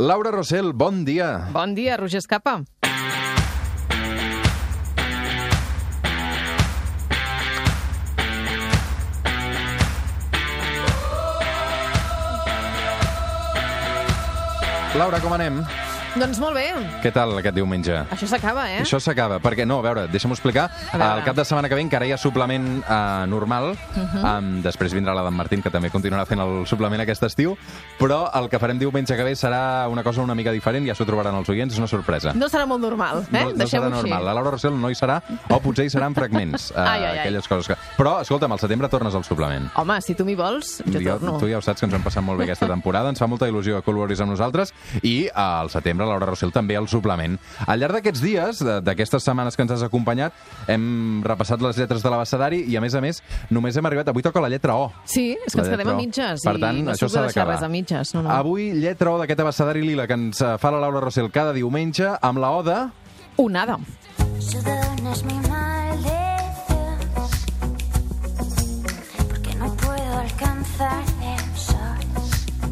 Laura Rossell, bon dia. Bon dia, Roger Escapa. Laura, com anem? Doncs molt bé, Què tal aquest diumenge? això s'acaba, eh? Això s'acaba, perquè no, a veure, deixa'm explicar. El cap de setmana que ve encara hi ha suplement uh, normal. Uh. -huh. um, després vindrà la d'en Martín, que també continuarà fent el suplement aquest estiu. Però el que farem diumenge que ve serà una cosa una mica diferent, ja s'ho trobaran els oients, és una sorpresa. No serà molt normal, eh? No, no serà normal. La Laura Rossell no hi serà, o potser hi seran fragments. Uh, Ai, ai, ai. Aquelles coses que... Però, escolta'm, al setembre tornes al suplement. Home, si tu m'hi vols, jo torno. tu ja ho saps que ens hem passat molt bé aquesta temporada, ens fa molta il·lusió que col·laboris amb nosaltres i eh, al setembre Laura Rossell també al suplement. Al llarg d'aquests dies, d'aquestes setmanes que ens has acompanyat, hem repassat les lletres de l'abecedari i a més a més només hem arribat, avui toca la lletra O. Sí, és que La ens quedem lletra a O. mitges Per i tant, no això s'ha de deixar d'acabar. res a mitges. No, no. Avui, lletra O d'aquest abecedari lila que ens eh, fa la Laura Rossell cada diumenge amb la O de... Onada. Su don es mi maldición, porque no puedo alcanzar el sol.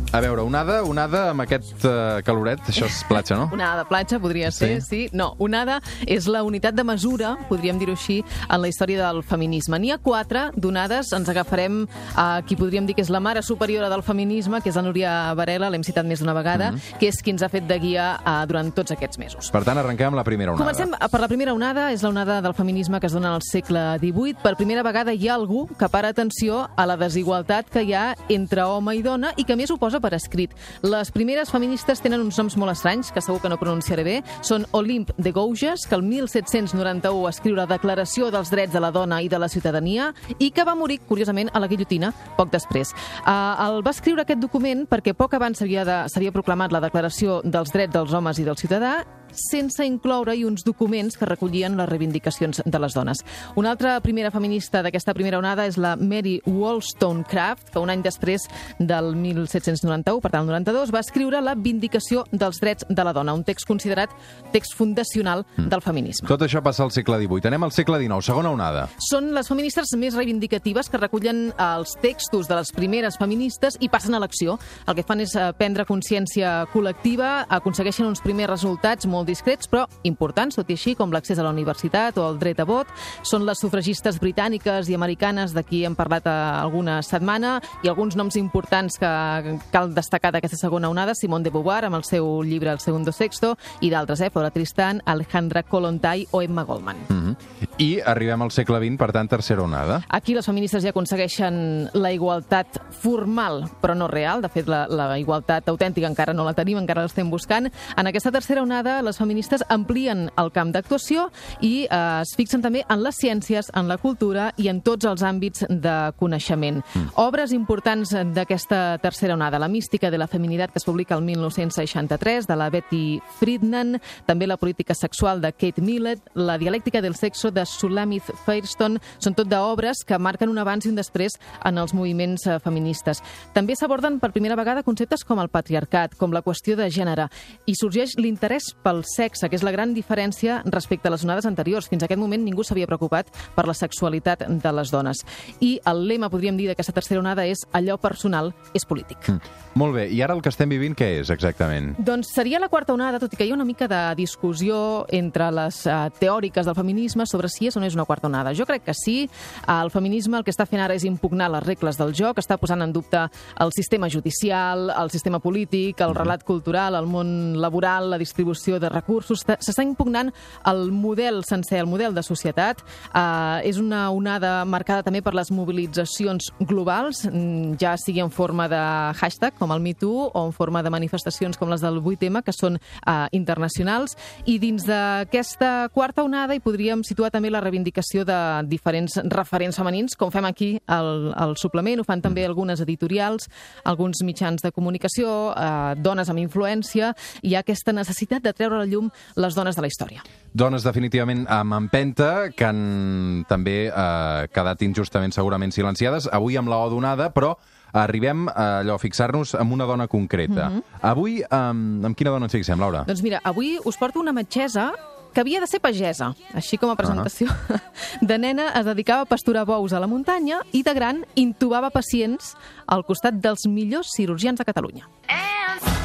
A veure, onada, onada amb aquest uh, caloret, això és platja, no? Onada de platja podria ser, sí. No, onada és la unitat de mesura, podríem dir-ho així, en la història del feminisme. N'hi ha quatre d'onades, ens agafarem a qui podríem dir que és la mare superiora del feminisme, que és la Núria Varela, l'hem citat més d'una vegada, que és qui ens ha fet de guia uh, durant tots aquests mesos. Per tant, arrenquem amb la primera onada. Comencem per la primera onada, és la onada del feminisme que es dona al segle XVIII. Per primera vegada hi ha algú que para atenció a la desigualtat que hi ha entre home i dona i que més ho posa per escrit. Les primeres feministes tenen uns noms molt estranys, que segur que no pronunciaré bé. Són Olympe de Gouges, que el 1791 va escriure la Declaració dels Drets de la Dona i de la Ciutadania i que va morir, curiosament, a la guillotina poc després. Uh, el va escriure aquest document perquè poc abans s'havia proclamat la Declaració dels Drets dels Homes i del Ciutadà sense incloure-hi uns documents que recollien les reivindicacions de les dones. Una altra primera feminista d'aquesta primera onada és la Mary Wollstonecraft, que un any després del 1791, per tant el 92, va escriure la Vindicació dels Drets de la Dona, un text considerat text fundacional del feminisme. Tot això passa al segle XVIII. Anem al segle XIX, segona onada. Són les feministes més reivindicatives que recullen els textos de les primeres feministes i passen a l'acció. El que fan és eh, prendre consciència col·lectiva, aconsegueixen uns primers resultats molt discrets, però importants, tot i així, com l'accés a la universitat o el dret a vot. Són les sufragistes britàniques i americanes de qui hem parlat eh, alguna setmana i alguns noms importants que cal destacar d'aquesta segona onada, Simone de Beauvoir, amb el seu llibre El segundo sexto, i d'altres, eh, Flora Tristan, Alejandra Kollontai o Emma Goldman. Mm -hmm. I arribem al segle XX, per tant, tercera onada. Aquí les feministes ja aconsegueixen la igualtat formal, però no real. De fet, la, la igualtat autèntica encara no la tenim, encara l'estem buscant. En aquesta tercera onada, les feministes amplien el camp d'actuació i eh, es fixen també en les ciències, en la cultura i en tots els àmbits de coneixement. Mm. Obres importants d'aquesta tercera onada, La mística de la feminitat, que es publica el 1963, de la Betty Friedman, també La política sexual, de Kate Millett, La dialèctica del sexo, de Sulamith Firestone, són tot d'obres que marquen un abans i un després en els moviments eh, feministes. També s'aborden per primera vegada conceptes com el patriarcat, com la qüestió de gènere, i sorgeix l'interès pel sexe, que és la gran diferència respecte a les onades anteriors. Fins a aquest moment ningú s'havia preocupat per la sexualitat de les dones. I el lema, podríem dir, d'aquesta tercera onada és allò personal és polític. Mm. Molt bé, i ara el que estem vivint què és exactament? Doncs seria la quarta onada, tot i que hi ha una mica de discussió entre les uh, teòriques del feminisme sobre si és o no és una quarta onada. Jo crec que sí. El feminisme el que està fent ara és impugnar les regles del joc, està posant en dubte el sistema judicial, el sistema polític, el relat cultural, el món laboral, la distribució de recursos. Està- S'està impugnant el model sencer, el model de societat. Uh, és una onada marcada també per les mobilitzacions globals, mm, ja sigui en forma de hashtag, com el MeToo, o en forma de manifestacions com les del 8M, que són uh, internacionals. I dins d'aquesta quarta onada hi podríem situar també la reivindicació de diferents referents femenins, com fem aquí al, al suplement, ho fan també algunes editorials, alguns mitjans de comunicació, eh, dones amb influència, i hi ha aquesta necessitat de treure a la llum les dones de la història. Dones definitivament amb empenta, que han també eh, quedat injustament segurament silenciades, avui amb la O donada, però arribem a allò, a fixar-nos en una dona concreta. Avui, amb, amb quina dona ens fixem, Laura? Doncs mira, avui us porto una metgessa que havia de ser pagesa, així com a presentació. De nena es dedicava a pasturar bous a la muntanya i de gran intubava pacients al costat dels millors cirurgians de Catalunya. And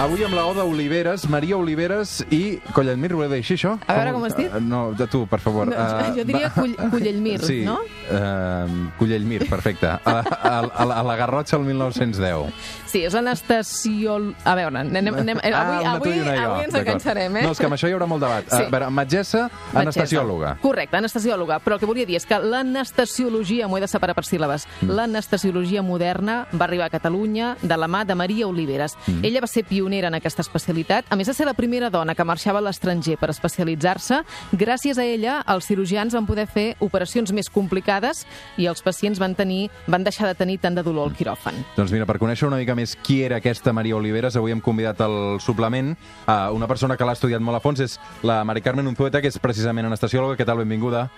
Avui amb la Oda Oliveres, Maria Oliveres i Collellmir, voleu dir així, això? A veure com has dit. Uh, No, de tu, per favor. No, Uh, jo diria va- Cull, Cullellmir, sí, no? Uh, Collellmir, perfecte. A, a, a, a la Garrotxa el 1910. Sí, és l'anestació... A veure, anem, anem, eh, avui, una tu avui, i una jo. avui ens enganxarem, eh? No, és que amb això hi haurà molt debat. Sí. A veure, metgessa, anestesiòloga. Correcte, anestesiòloga. Però el que volia dir és que l'anestesiologia, m'ho he de separar per síl·labes, Mm. l'anestesiologia moderna va arribar a Catalunya de la mà de Maria Oliveres. Mm. Ella va ser pionera en aquesta especialitat, a més de ser la primera dona que marxava a l'estranger per especialitzar-se. Gràcies a ella, els cirurgians van poder fer operacions més complicades i els pacients van, tenir, van deixar de tenir tant de dolor al quiròfan. Doncs mira, per conèixer una mica més qui era aquesta Maria Oliveres, avui hem convidat al suplement a una persona que l'ha estudiat molt a fons, és la Mari Carmen Unzueta, que és precisament anestesiòloga. Què tal? Benvinguda.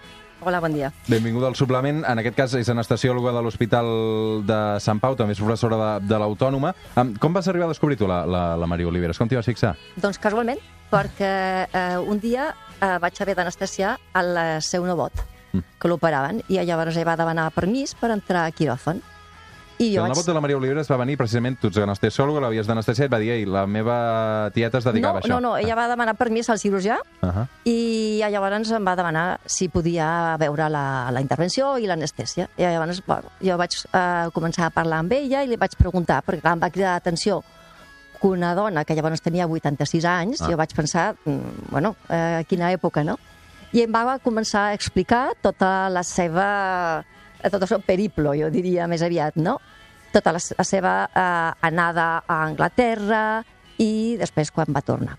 Hola, bon dia. Benvinguda al suplement. En aquest cas és anestesiòloga de l'Hospital de Sant Pau, també és professora de, de l'Autònoma. Com vas arribar a descobrir tu la, la, la Maria Oliveres? Com t'hi vas fixar? Doncs casualment, perquè eh, un dia eh, vaig haver d'anestesiar el seu nebot, que l'operaven, i llavors ell va demanar permís per entrar a quiròfan. I I el nebot de la Maria Oliveres va venir precisament, tu ets anestesiòloga, l'havies d'anestesiar, i et va dir, ei, la meva tieta es dedicava no, a això. no, no, ella va demanar permís al cirurgià Uh -huh. i llavors em va demanar si podia veure la, la intervenció i l'anestèsia. I llavors bueno, jo vaig eh, començar a parlar amb ella i li vaig preguntar, perquè clar, em va cridar l'atenció que una dona que llavors tenia 86 anys, Ah. ah. jo vaig pensar, mm, bueno, eh, quina època, no? I em va començar a explicar tota la seva, eh, tot el seu periplo, jo diria més aviat, no? Tota la, la seva eh, anada a Anglaterra i després quan va tornar.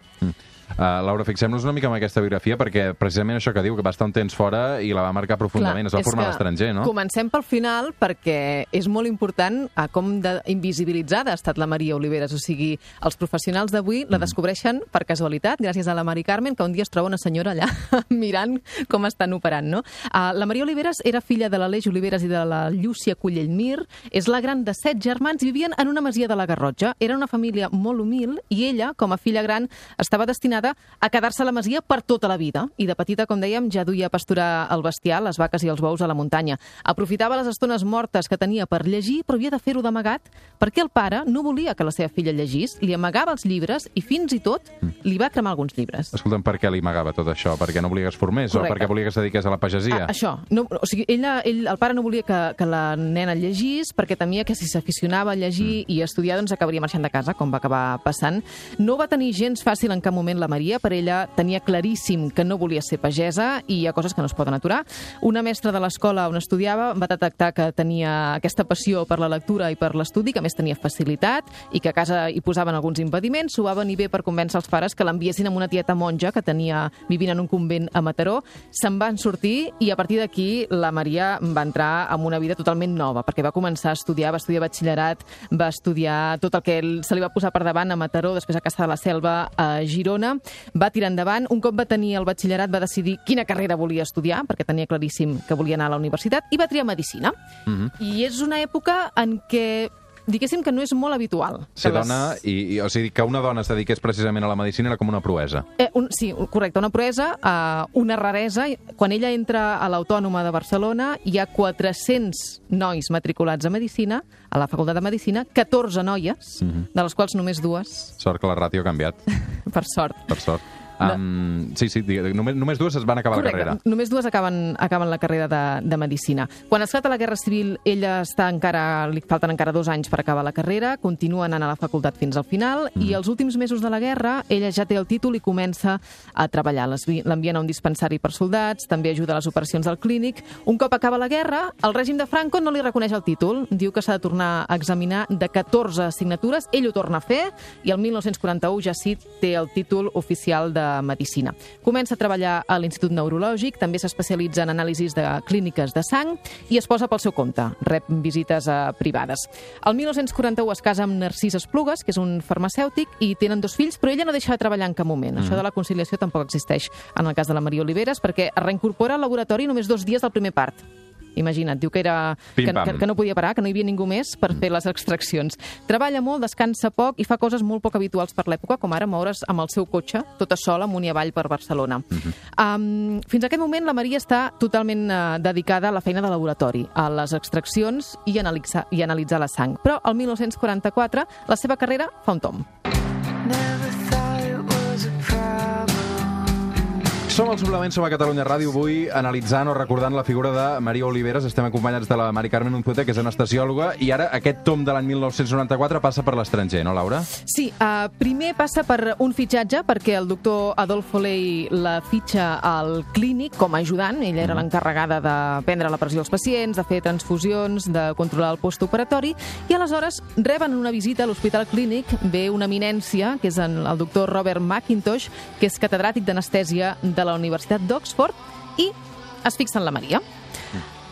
Uh, Laura, fixem-nos una mica en aquesta biografia perquè precisament això que diu, que va estar un temps fora i la va marcar profundament, es va formar a l'estranger, no? Comencem pel final perquè és molt important a com de invisibilitzada ha estat la Maria Oliveres. O sigui, els professionals d'avui Mm. la descobreixen per casualitat, gràcies a la Mari Carmen, que un dia es troba una senyora allà mirant com estan operant, no? Uh, la Maria Oliveres era filla de l'Aleix Oliveres i de la Llúcia Collellmir, és la gran de set germans i vivien en una masia de la Garrotxa. Era una família molt humil i ella, com a filla gran, estava destinada a quedar-se a la masia per tota la vida. I de petita, com dèiem, ja duia a pasturar el bestiar, les vaques i els bous a la muntanya. Aprofitava les estones mortes que tenia per llegir, però havia de fer-ho d'amagat perquè el pare no volia que la seva filla llegís, li amagava els llibres i fins i tot li va cremar alguns llibres. Escolta'm, per què li amagava tot això? Perquè no volia que es formés Correcte. o perquè volia que es dediqués a la pagesia? Ah, això. No, o sigui, ella, ell, el pare no volia que, que la nena llegís perquè temia que si s'aficionava a llegir Mm. i a estudiar doncs acabaria marxant de casa, com va acabar passant. No va tenir gens fàcil en cap moment la Maria, per ella tenia claríssim que no volia ser pagesa i hi ha coses que no es poden aturar. Una mestra de l'escola on estudiava va detectar que tenia aquesta passió per la lectura i per l'estudi, que més tenia facilitat i que a casa hi posaven alguns impediments. S'ho va venir bé per convèncer els pares que l'enviessin amb una tieta monja que tenia vivint en un convent a Mataró. Se'n van sortir i a partir d'aquí la Maria va entrar en una vida totalment nova, perquè va començar a estudiar, va estudiar batxillerat, va estudiar tot el que se li va posar per davant a Mataró, després a Casa de la Selva a Girona, va tirar endavant. Un cop va tenir el batxillerat va decidir quina carrera volia estudiar, perquè tenia claríssim que volia anar a la universitat, i va triar Medicina. Mhm. I és una època en què diguéssim que no és molt habitual. Ser les- dona, i, i, o sigui, que una dona es dediqués precisament a la medicina era com una proesa. Eh, un, sí, correcte, una proesa, uh, una raresa. Quan ella entra a l'Autònoma de Barcelona, hi ha 400 nois matriculats a Medicina, a la Facultat de Medicina, 14 noies, de les quals només dues, Sort que la ràtio ha canviat, per sort. per sort. Um, sí, sí, digue- només, només dues es van acabar la carrera. Només dues acaben, acaben la carrera de, de Medicina. Quan esclata la Guerra Civil, ella està encara, li falten encara dos anys per acabar la carrera, continua anant a la facultat fins al final, Mm. i els últims mesos de la guerra, ella ja té el títol i comença a treballar. L'envien a un dispensari per soldats, també ajuda a les operacions del clínic. Un cop acaba la guerra, el règim de Franco no li reconeix el títol. Diu que s'ha de tornar a examinar de 14 assignatures. Ell ho torna a fer i el 1941 ja sí té el títol oficial de Medicina. Comença a treballar a l'Institut Neurològic, també s'especialitza en anàlisis de clíniques de sang i es posa pel seu compte, rep visites eh, privades. El 1941 es casa amb Narcís Esplugues, que és un farmacèutic, i tenen dos fills, però ella no deixa de treballar en cap moment. Això de la conciliació tampoc existeix en el cas de la Maria Oliveres, perquè es reincorpora al laboratori només dos dies del primer part. Imagina't, diu que, era, que, que, que no podia parar, que no hi havia ningú més per fer les extraccions. Treballa molt, descansa poc i fa coses molt poc habituals per l'època, com ara moure's amb el seu cotxe, tota sola, amunt i avall per Barcelona. um, fins a aquest moment la Maria està totalment uh, dedicada a la feina de laboratori, a les extraccions i analitzar, i analitzar la sang. Però el 1944 la seva carrera fa un tom. Never Som al Suplement, som a Catalunya Ràdio, avui analitzant o recordant la figura de Maria Oliveres. Estem acompanyats de la Mari Carmen Unzueta, que és anestesiòloga, i ara aquest tom de l'any 1994 passa per l'estranger, no, Laura? Sí, uh, primer passa per un fitxatge, perquè el doctor Adolfo Ley la fitxa al clínic com a ajudant. Ella era l'encarregada de prendre la pressió als pacients, de fer transfusions, de controlar el postoperatori, i aleshores reben una visita a l'Hospital Clínic, ve una eminència, que és el doctor Robert McIntosh, que és catedràtic d'anestèsia de la Universitat d'Oxford, i es fixa en la Maria.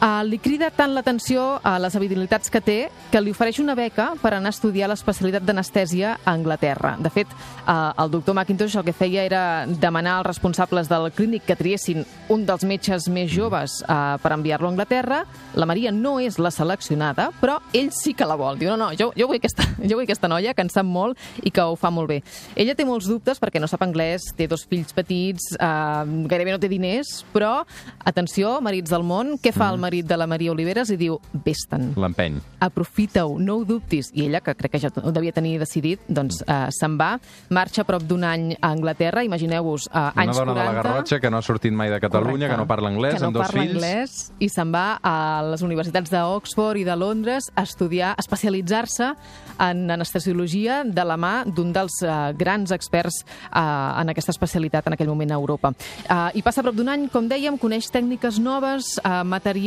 Uh, li crida tant l'atenció a les habilitats que té que li ofereix una beca per anar a estudiar l'especialitat d'anestèsia a Anglaterra. De fet, uh, el doctor McIntosh el que feia era demanar als responsables del clínic que triessin un dels metges més joves uh, per enviar-lo a Anglaterra. La Maria no és la seleccionada, però ell sí que la vol. Diu, no, no, jo, jo, vull, aquesta, jo vull aquesta noia que en sap molt i que ho fa molt bé. Ella té molts dubtes perquè no sap anglès, té dos fills petits, uh, gairebé no té diners, però, atenció, marits del món, què fa el marit de la Maria Oliveres? I diu, vés-te'n L'empeny. aprofita-ho, no ho dubtis. I ella, que crec que ja ho devia tenir decidit, doncs eh, se'n va, marxa prop d'un any a Anglaterra, imagineu-vos, eh, Una anys dona 40... de la Garrotxa que no ha sortit mai de Catalunya, Correcte. que no parla anglès, que no amb dos parla fills. anglès, i se'n va a les universitats d'Oxford i de Londres a estudiar, a especialitzar-se en anestesiologia de la mà d'un dels eh, grans experts eh, en aquesta especialitat en aquell moment a Europa. Eh, I passa prop d'un any, com dèiem, coneix tècniques noves, eh,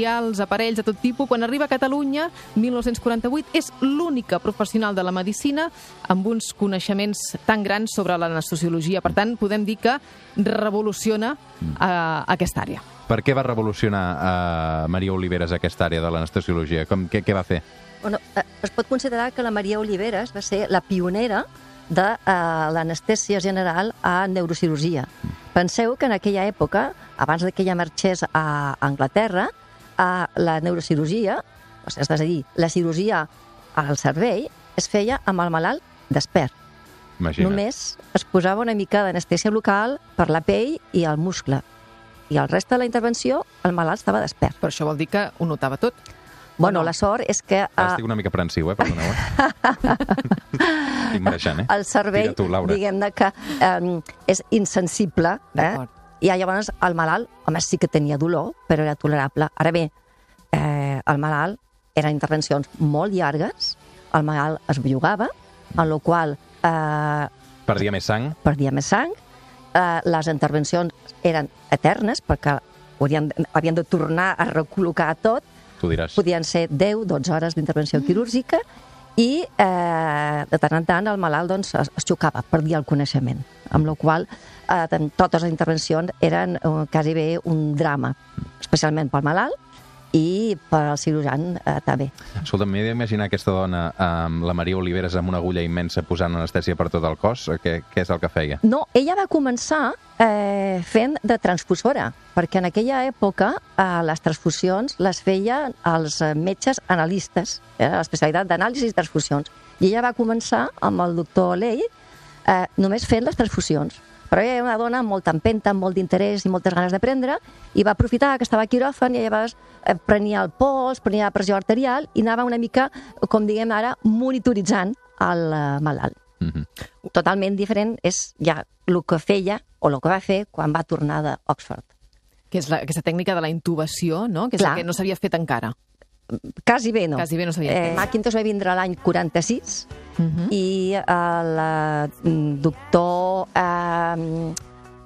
materials, aparells de tot tipus. Quan arriba a Catalunya, 1948, és l'única professional de la medicina amb uns coneixements tan grans sobre l'anestesiologia. Per tant, podem dir que revoluciona eh, aquesta àrea. Per què va revolucionar uh, Maria Oliveres aquesta àrea de l'anestesiologia? Com, què, què va fer? Bueno, eh, es pot considerar que la Maria Oliveres va ser la pionera de eh, l'anestèsia general a neurocirurgia. Penseu que en aquella època, abans de que ella marxés a Anglaterra, a la neurocirurgia, o sigui, és a dir, la cirurgia al cervell es feia amb el malalt despert. Imagina't. Només es posava una mica d'anestèsia local per la pell i el muscle. I el reste de la intervenció, el malalt estava despert. Però això vol dir que ho notava tot. Bueno, no? la sort és que Ara eh, estic una mica aprensiu, eh? Perdoneu. Eh? estic marejant, eh? el cervell, diguem-ne que eh, és insensible, eh? I llavors el malalt, home, sí que tenia dolor, però era tolerable. Ara bé, eh, el malalt eren intervencions molt llargues, el malalt es bellugava, en la qual eh, Perdia més sang. perdia més sang, eh, les intervencions eren eternes, perquè haurien, havien de tornar a recol·locar tot, Tu diràs. podien ser 10-12 hores d'intervenció quirúrgica i eh, de tant en tant el malalt doncs, es, es xocava, perdia el coneixement, amb la qual eh, totes les intervencions eren eh, quasi bé un drama, especialment pel malalt i per al cirurgian eh, també. Escolta, m'he d'imaginar aquesta dona amb la Maria Oliveres amb una agulla immensa posant anestèsia per tot el cos. Què, què és el que feia? No, ella va començar eh, fent de transfusora, perquè en aquella època eh, les transfusions les feien els metges analistes, eh, l'especialitat d'anàlisi i transfusions. I ella va començar amb el doctor Ley eh, només fent les transfusions. Però ella era una dona amb molta empenta, amb molt d'interès i moltes ganes d'aprendre, i va aprofitar que estava a quiròfan i llavors eh, prenia el pols, prenia la pressió arterial i anava una mica, com diguem ara, monitoritzant el eh, malalt Mhm. totalment diferent és ja el que feia o el que va fer quan va tornar d'Oxford. Que és la, aquesta tècnica de la intubació, no? Que és Clar. la que no s'havia fet encara. Quasi bé, no. Quasi bé no s'havia Eh. Macintosh va vindre l'any 46 Uh -huh. i el eh, doctor eh,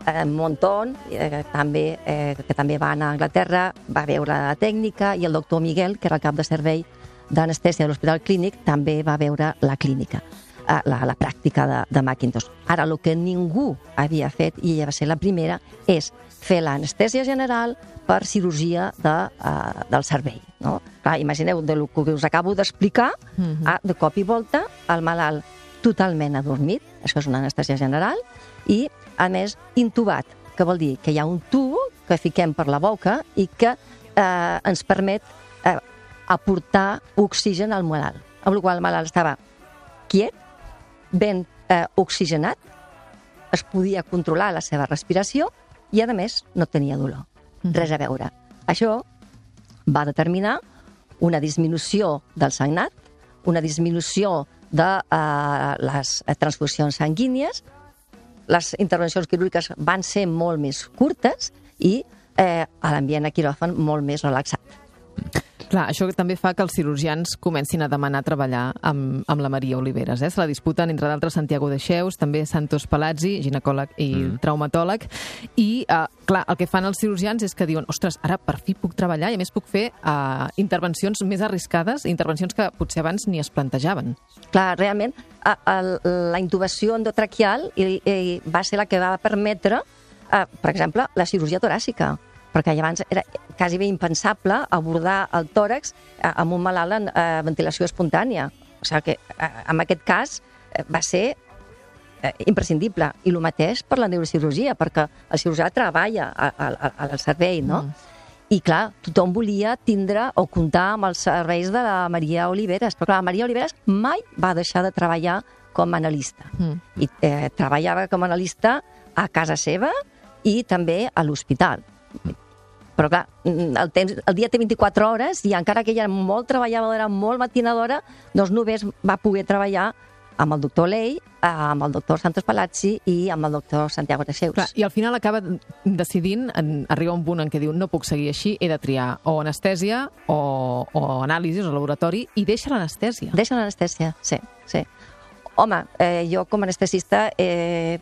eh, Monton, eh, que, també, eh, que també va anar a Anglaterra, va veure la tècnica, i el doctor Miguel, que era el cap de servei d'anestèsia de l'Hospital Clínic, també va veure la clínica, eh, la, la pràctica de, de Macintosh. Ara, el que ningú havia fet, i ella va ser la primera, és fer l'anestèsia general per cirurgia de, uh, del cervell. No? Clar, imagineu, del que us acabo d'explicar, Mhm. ah, de cop i volta, el malalt totalment adormit, això és una anestèsia general, i, a més, intubat, que vol dir que hi ha un tub que fiquem per la boca i que eh, ens permet eh, aportar oxigen al malalt. Amb la qual el malalt estava quiet, ben eh, oxigenat, es podia controlar la seva respiració i, a més, no tenia dolor. Mhm. Res a veure. Això va determinar una disminució del sagnat, una disminució de eh, les eh, transfusions sanguínies, les intervencions quirúrgiques van ser molt més curtes i eh, l'ambient a quiròfan molt més relaxat. Clar, això també fa que els cirurgians comencin a demanar treballar amb, amb la Maria Oliveres. Eh? Se la disputen, entre d'altres, Santiago de Xeus, també Santos Palazzi, ginecòleg i mm. traumatòleg. I, eh, clar, el que fan els cirurgians és que diuen ostres, ara per fi puc treballar i, a més, puc fer eh, intervencions més arriscades, intervencions que potser abans ni es plantejaven. Clar, realment, a, a, la intubació endotraquial i, i va ser la que va permetre, eh, per exemple, la cirurgia toràcica perquè abans era quasi bé impensable abordar el tòrax eh, amb un malalt en eh, ventilació espontània. O sigui que eh, en aquest cas eh, va ser eh, imprescindible. I el mateix per la neurocirurgia, perquè el cirurgià treballa al servei, no? Mm. I clar, tothom volia tindre o comptar amb els serveis de la Maria Oliveres, però clar, la Maria Oliveres mai va deixar de treballar com a analista. Mm. I eh, treballava com a analista a casa seva i també a l'hospital. Però clar, el, temps, el dia té 24 hores i encara que ella era molt treballadora, molt matinadora, doncs només va poder treballar amb el doctor Ley, amb el doctor Santos Palazzi i amb el doctor Santiago Teixeus. Clar, I al final acaba decidint, en, arriba un punt en què diu no puc seguir així, he de triar o anestèsia o, o anàlisis o laboratori i deixa l'anestèsia. Deixa l'anestèsia, sí, sí. Home, eh, jo com a anestesista eh,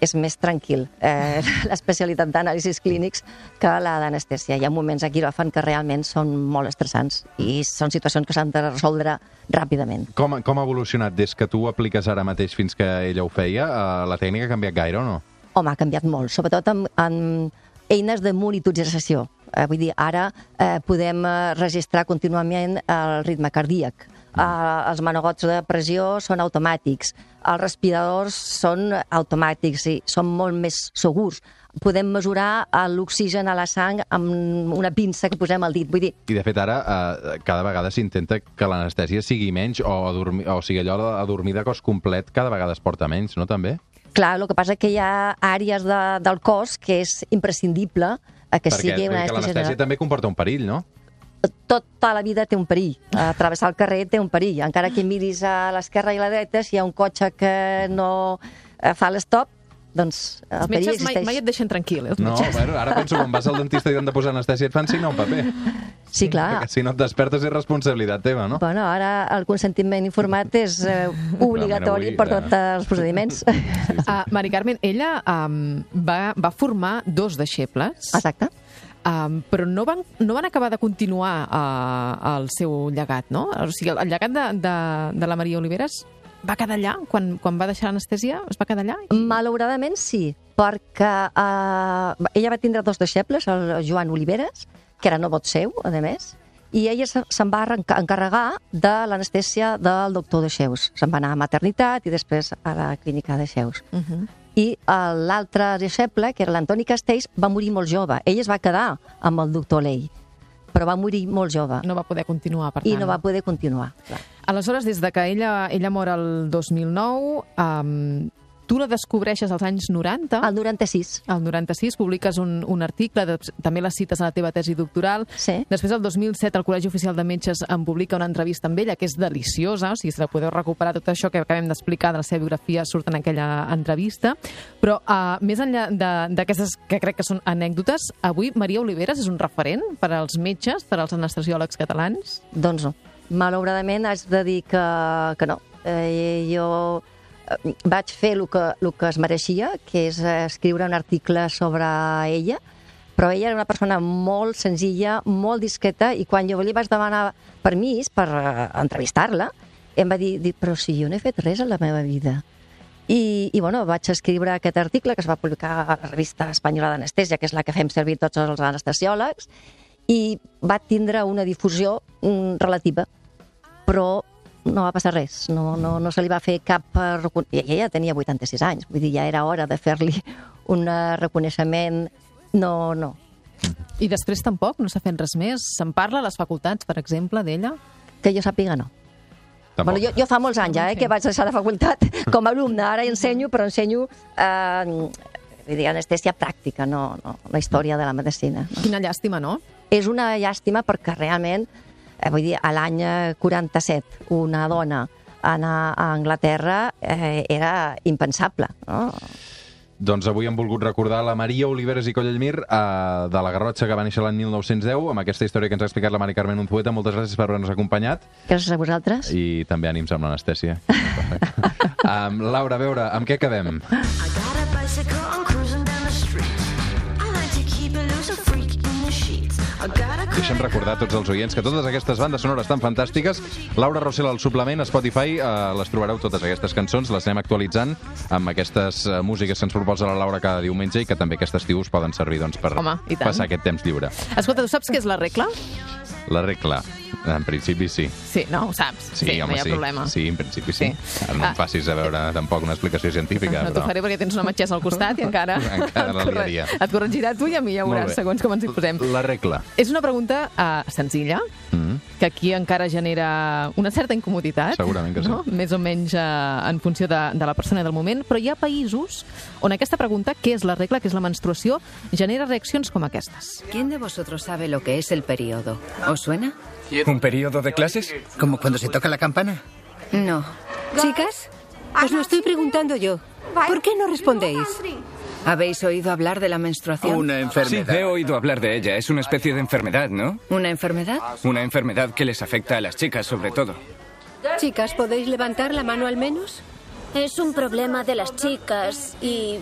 és més tranquil eh, l'especialitat d'anàlisis clínics que la d'anestèsia. Hi ha moments a quiròfan que realment són molt estressants i són situacions que s'han de resoldre ràpidament. Com, com ha evolucionat des que tu ho apliques ara mateix fins que ella ho feia? Eh, la tècnica ha canviat gaire o no? Home, ha canviat molt, sobretot amb, amb eines de monitorització. Eh, vull dir, ara eh, podem eh, registrar contínuament el ritme cardíac, eh, els manogots de pressió són automàtics, els respiradors són automàtics i són molt més segurs. Podem mesurar l'oxigen a la sang amb una pinça que posem al dit. Vull dir... I, de fet, ara eh, cada vegada s'intenta que l'anestèsia sigui menys o, adormi, o sigui, allò de dormir de cos complet cada vegada es porta menys, no, també? Clar, el que passa que hi ha àrees de, del cos que és imprescindible eh, que perquè, sigui una anestèsia... Perquè l'anestèsia també comporta un perill, no? tota la vida té un perill. Atravessar el carrer té un perill. Encara que miris a l'esquerra i a la dreta, si hi ha un cotxe que no eh, fa l'estop, doncs el perill existeix. Mai, mai et deixen tranquil, eh, els no, bueno, ara penso, quan vas al dentista i han de posar anestèsia, et fan signar un paper. Sí, clar. Perquè si no et despertes és responsabilitat teva, no? Bueno, ara el consentiment informat és eh, obligatori avui, per tots els procediments. Sí, sí. Uh, Mari Carmen, ella um, va, va formar dos deixebles. Exacte Um, però no van, no van acabar de continuar uh, el seu llegat, no? O sigui, el, el llegat de, de, de la Maria Oliveres va quedar allà? Quan, quan va deixar l'anestèsia, es va quedar allà? I... Malauradament sí, perquè uh, ella va tindre dos deixebles, el Joan Oliveres, que era nebot seu, a més, i ella se'n va encarregar de l'anestèsia del doctor de Xeus. Se'n va anar a maternitat i després a la clínica de Xeus. Uh -huh i l'altre deixeble, que era l'Antoni Castells, va morir molt jove. Ell es va quedar amb el doctor Ley, però va morir molt jove. No va poder continuar, per tant. I no va poder continuar, clar. Aleshores, des de que ella, ella mor el 2009, um, Tu la descobreixes als anys 90. Al 96. Al 96 publiques un, un article, de, també la cites a la teva tesi doctoral. Sí. Després, el 2007, el Col·legi Oficial de Metges en publica una entrevista amb ella, que és deliciosa, o sigui, si la podeu recuperar, tot això que acabem d'explicar de la seva biografia surt en aquella entrevista. Però, uh, més enllà d'aquestes que crec que són anècdotes, avui Maria Oliveres és un referent per als metges, per als anestesiòlegs catalans? Doncs no. Malauradament haig de dir que, que no. Eh, jo vaig fer el que, el que es mereixia, que és eh, escriure un article sobre ella, però ella era una persona molt senzilla, molt discreta, i quan jo li vaig demanar permís per uh, entrevistar-la, em va dir, dir, però si jo no he fet res a la meva vida. I, I, bueno, vaig escriure aquest article que es va publicar a la revista espanyola d'anestèsia, que és la que fem servir tots els anestesiòlegs, i va tindre una difusió mm, relativa, però no va passar res, no, no, no se li va fer cap... I ella tenia 86 anys, vull dir, ja era hora de fer-li un reconeixement... No, no. I després tampoc? No s'ha fet res més? Se'n parla a les facultats, per exemple, d'ella? Que jo sàpiga, no. Tampoc. Bueno, jo, jo fa molts anys ja, eh, que vaig deixar la facultat com a alumne. Ara ensenyo, però ensenyo eh, vull dir, anestèsia pràctica, no, no la història de la medicina. No? Quina llàstima, no? És una llàstima perquè realment eh, vull dir, a l'any 47, una dona anar a Anglaterra eh, era impensable. No? Doncs avui hem volgut recordar la Maria Oliveres i Collellmir eh, de la Garrotxa que va néixer l'any 1910 amb aquesta història que ens ha explicat la Mari Carmen Unzueta. Moltes gràcies per haver-nos acompanyat Gràcies a vosaltres. i també ànims amb l'anestèsia. um, Laura, a veure, amb què quedem? I got a bicycle, I'm cruising Deixem recordar a tots els oients que totes aquestes bandes sonores tan fantàstiques, Laura Rossell al suplement a Spotify, eh, les trobareu totes aquestes cançons, les anem actualitzant amb aquestes eh, músiques que ens proposa la Laura cada diumenge i que també aquest estiu us poden servir doncs, per Home, passar aquest temps lliure. Escolta, tu saps què és la regla? La regla, en principi sí. Sí, no? Ho saps? Sí, home, no hi ha sí. problema. Sí, en principi sí. Sí. Ara no Ah. em facis a veure tampoc una explicació científica, No t'ho però... faré perquè tens una metgessa al costat i encara... Encara la et liaria. Et corregirà tu i a mi ja veuràs segons com ens hi posem. La regla. És una pregunta uh, senzilla, Mm. que aquí encara genera una certa incomoditat. Segurament que sí. No? Més o menys uh, en funció de, de la persona del moment, però hi ha països on aquesta pregunta, què és la regla, què és la menstruació, genera reaccions com aquestes. ¿Quién de vosotros sabe lo que es el periodo? ¿Os suena? ¿Un periodo de clases? ¿Como cuando se toca la campana? No. Chicas, os lo estoy preguntando yo. ¿Por qué no respondéis? ¿Habéis oído hablar de la menstruación? Una Sí, enfermedad. he oído hablar de ella. Es una especie de enfermedad, ¿no? ¿Una enfermedad? Una enfermedad que les afecta a las chicas, sobre todo. Chicas, ¿podéis levantar la mano al menos? Es un problema de las chicas y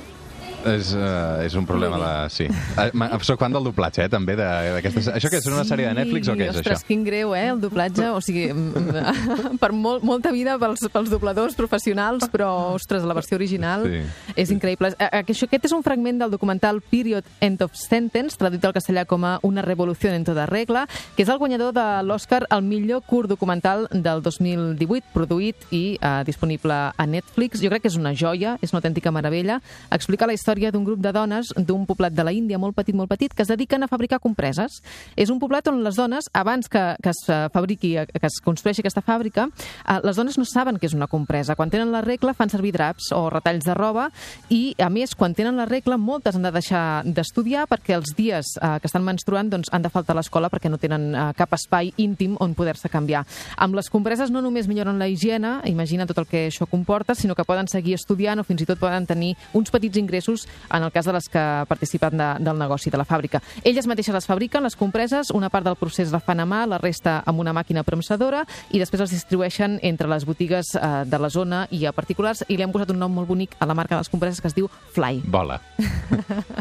És, uh, és un problema de... Sí. Uh, soc fan del doblatge, eh, també, de- d'aquestes... Això què és, una sèrie de Netflix o què és, Ostres, això? quin greu, eh, el doblatge. O sigui, mm, per molt, molta vida pels, pels dobladors professionals, però, ostres, la versió original Sí. és increïble. Eh, eh, Això, aquest és un fragment del documental Period End of Sentence, traduït al castellà com a Una revolució en toda regla, que és el guanyador de l'Oscar al millor curt documental del 2018, produït i eh, disponible a Netflix. Jo crec que és una joia, és una autèntica meravella. Explica la història d'un grup de dones d'un poblat de la Índia molt petit, molt petit, que es dediquen a fabricar compreses. És un poblat on les dones, abans que, que es fabriqui, que es construeixi aquesta fàbrica, eh, les dones no saben què és una compresa. Quan tenen la regla fan servir draps o retalls de roba i, a més, quan tenen la regla, moltes han de deixar d'estudiar perquè els dies eh, que estan menstruant doncs, han de faltar a l'escola perquè no tenen eh, cap espai íntim on poder-se canviar. Amb les compreses no només milloren la higiene, imagina tot el que això comporta, sinó que poden seguir estudiant o fins i tot poden tenir uns petits ingressos en el cas de les que participen de, del negoci, de la fàbrica. Elles mateixes les fabriquen, les compreses, una part del procés la fan a mà, la resta amb una màquina premsadora i després les distribueixen entre les botigues eh, de la zona i a particulars i li han posat un nom molt bonic a la marca de les compreses que es diu Fly. Vola.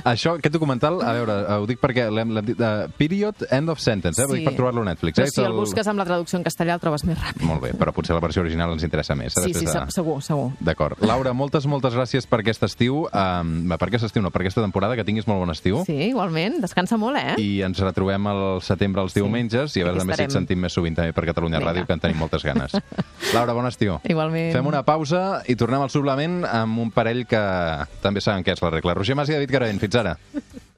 Això, aquest documental, a veure, eh, ho dic perquè l'hem dit... Uh, period End of Sentence, eh? Ho dic per trobar-lo a Netflix. Però eh? si És el busques amb la traducció en castellà el trobes més ràpid. Molt bé, però potser la versió original ens interessa més. eh, Sí, sí, de- segur, segur. D'acord. Laura, moltes, moltes gràcies per aquest estiu. Um, per aquest estiu no, per aquesta temporada, que tinguis molt bon estiu. Sí, igualment. Descansa molt, eh? I ens retrobem al setembre els diumenges i a veure també si et sentim més sovint també per Catalunya Vinga. Ràdio, que en tenim moltes ganes. Laura, bon estiu. Igualment. Fem una pausa i tornem al suplement amb un parell que també saben què és la regla. Roger Mas i David Garavent, fins ara.